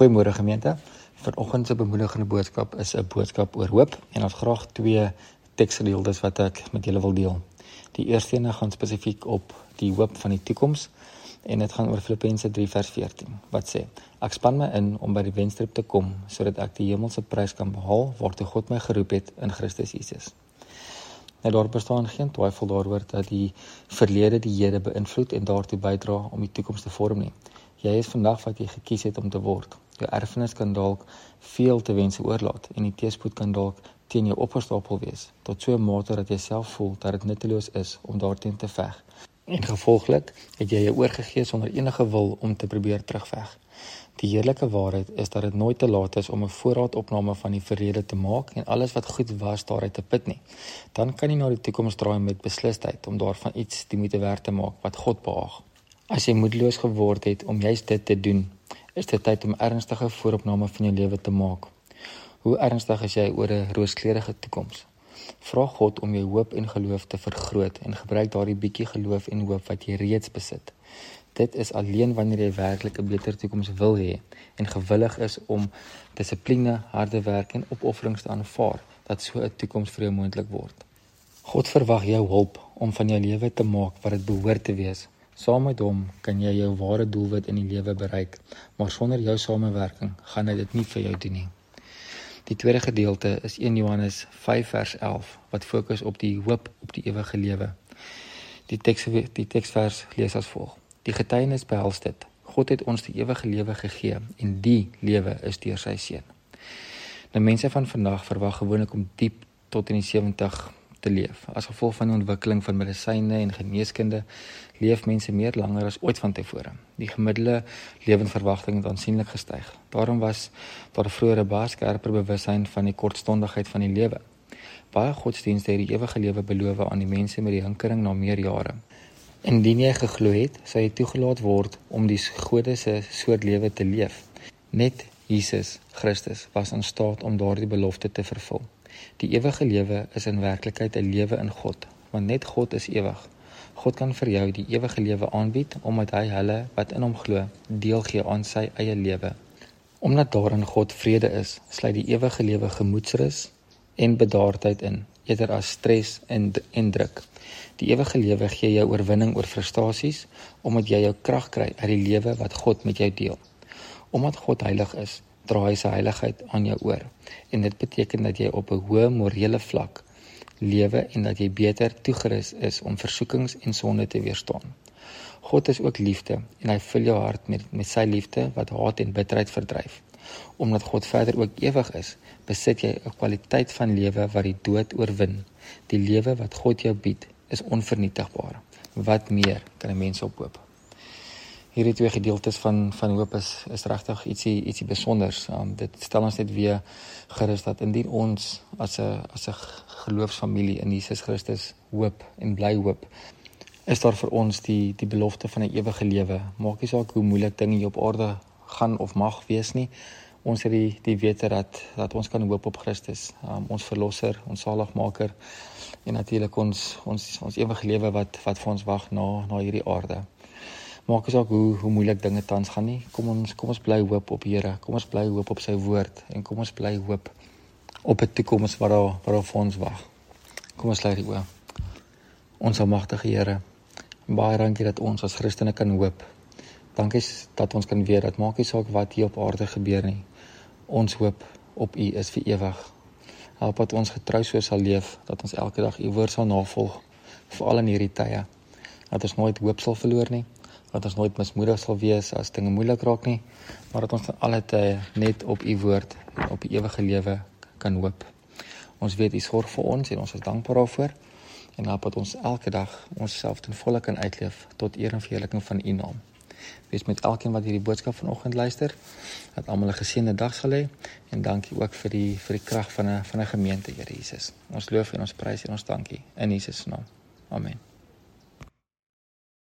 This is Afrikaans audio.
Goeiemôre gemeente. Vanoggend se bemoedigende boodskap is 'n boodskap oor hoop en ons graag twee teksgedeeltes wat ek met julle wil deel. Die eerste een gaan spesifiek op die hoop van die toekoms en dit gaan oor Filippense 3 vers 14 wat sê: Ek span my in om by die wenstreep te kom sodat ek die hemelse prys kan behaal waartoe God my geroep het in Christus Jesus. Nou daar bestaan geen twyfel daaroor dat die verlede die hede beïnvloed en daartoe bydra om die toekoms te vorm nie. Jy is vandag wat jy gekies het om te word. Jou erfenis kan dalk veel te wense oorlaat en die teëspoed kan dalk teen jou opgestapel wees tot so 'n mate dat jy self voel dat dit nutteloos is om daarteen te veg. En gevolglik het jy jou oorgegee sonder enige wil om te probeer terugveg. Die heerlike waarheid is dat dit nooit te laat is om 'n voorraadopname van die verlede te maak en alles wat goed was daaruit te put nie. Dan kan jy na die toekoms draai met beslisheid om daarvan iets te moet werk te maak wat God behaag. As jy moedeloos geword het om juist dit te doen, is dit tyd om ernstige vooropname van jou lewe te maak. Hoe ernstig is jy oor 'n rooskleurige toekoms? Vra God om jou hoop en geloof te vergroot en gebruik daardie bietjie geloof en hoop wat jy reeds besit. Dit is alleen wanneer jy werklik 'n beter toekoms wil hê en gewillig is om dissipline, harde werk en opofferings te aanvaar dat so 'n toekoms vir jou moontlik word. God verwag jou hulp om van jou lewe te maak wat dit behoort te wees Saam met hom kan jy jou ware doelwit in die lewe bereik, maar sonder jou samewerking gaan hy dit nie vir jou doen nie. Die tweede gedeelte is 1 Johannes 5 vers 11 wat fokus op die hoop op die ewige lewe. Die teks die teksvers lees as volg: Die getuienis behels dit: God het ons die ewige lewe gegee en die lewe is deur sy seun. Nou mense van vandag verwag gewoonlik om diep tot in die 70 te leef. As gevolg van die ontwikkeling van medisyne en geneeskunde leef mense meer langer as ooit vantevore. Die gemiddelde lewensverwagting het aansienlik gestyg. Daarom was daar vroeër 'n baie skerper bewussyn van die kortstondigheid van die lewe. Baie godsdienste het die ewige lewe beloof aan die mense met die hinkering na meer jare. Indien jy geglo het, sou jy toegelaat word om die gode se soort lewe te leef. Net Jesus Christus was in staat om daardie belofte te vervul. Die ewige lewe is in werklikheid 'n lewe in God, want net God is ewig. God kan vir jou die ewige lewe aanbied omdat hy hulle wat in hom glo deel gee aan sy eie lewe. Omdat daar in God vrede is, sluit die ewige lewe gemoedsrus en bedaardheid in, eerder as stres en en druk. Die ewige lewe gee jou oorwinning oor frustasies omdat jy jou krag kry uit die lewe wat God met jou deel. Omdat God heilig is, dra hy sy heiligheid aan jou oor. En dit beteken dat jy op 'n hoë morele vlak lewe en dat jy beter toegerus is om versoekings en sonde te weerstaan. God is ook liefde en hy vul jou hart met met sy liefde wat haat en bitterheid verdryf. Omdat God verder ook ewig is, besit jy 'n kwaliteit van lewe wat die dood oorwin. Die lewe wat God jou bied, is onvernietigbaar. Wat meer kan 'n mens ophoop? Hierdie twee gedeeltes van van hoop is is regtig ietsie ietsie besonders. Um, dit stel ons net weer gerus dat indien ons as 'n as 'n geloofsfamilie in Jesus Christus hoop en bly hoop, is daar vir ons die die belofte van 'n ewige lewe. Maak nie saak hoe moeilik dinge hier op aarde gaan of mag wees nie. Ons het die die wete dat dat ons kan hoop op Christus, um, ons verlosser, ons saligmaker en natuurlik ons ons ons ewige lewe wat wat vir ons wag na na hierdie aarde maak nie saak hoe hoe moeilik dinge tans gaan nie. Kom ons kom ons bly hoop op Here. Kom ons bly hoop op sy woord en kom ons bly hoop op 'n toekoms wat daar wat daar vir ons wag. Kom ons sluit die oë. Ons almagtige Here, baie dankie dat ons as Christene kan hoop. Dankie dat ons kan weet dat maak nie saak wat hier op aarde gebeur nie. Ons hoop op U is vir ewig. Help dat ons getrou so sal leef dat ons elke dag U woord sal navolg veral in hierdie tye. Dat ons nooit hoop sal verloor nie dat ons nooit mismoedig sal wees as dinge moeilik raak nie, maar dat ons dan alle tye net op u woord en op die ewige lewe kan hoop. Ons weet u sorg vir ons en ons is dankbaar daarvoor en help dat ons elke dag onsself ten volle kan uitleef tot eer en verheerliking van u naam. Wees met elkeen wat hierdie boodskap vanoggend luister, dat almal 'n geseënde dag sal hê en dankie ook vir die vir die krag van 'n van 'n gemeente, Here Jesus. Ons loof en ons prys en ons dankie in Jesus naam. Amen.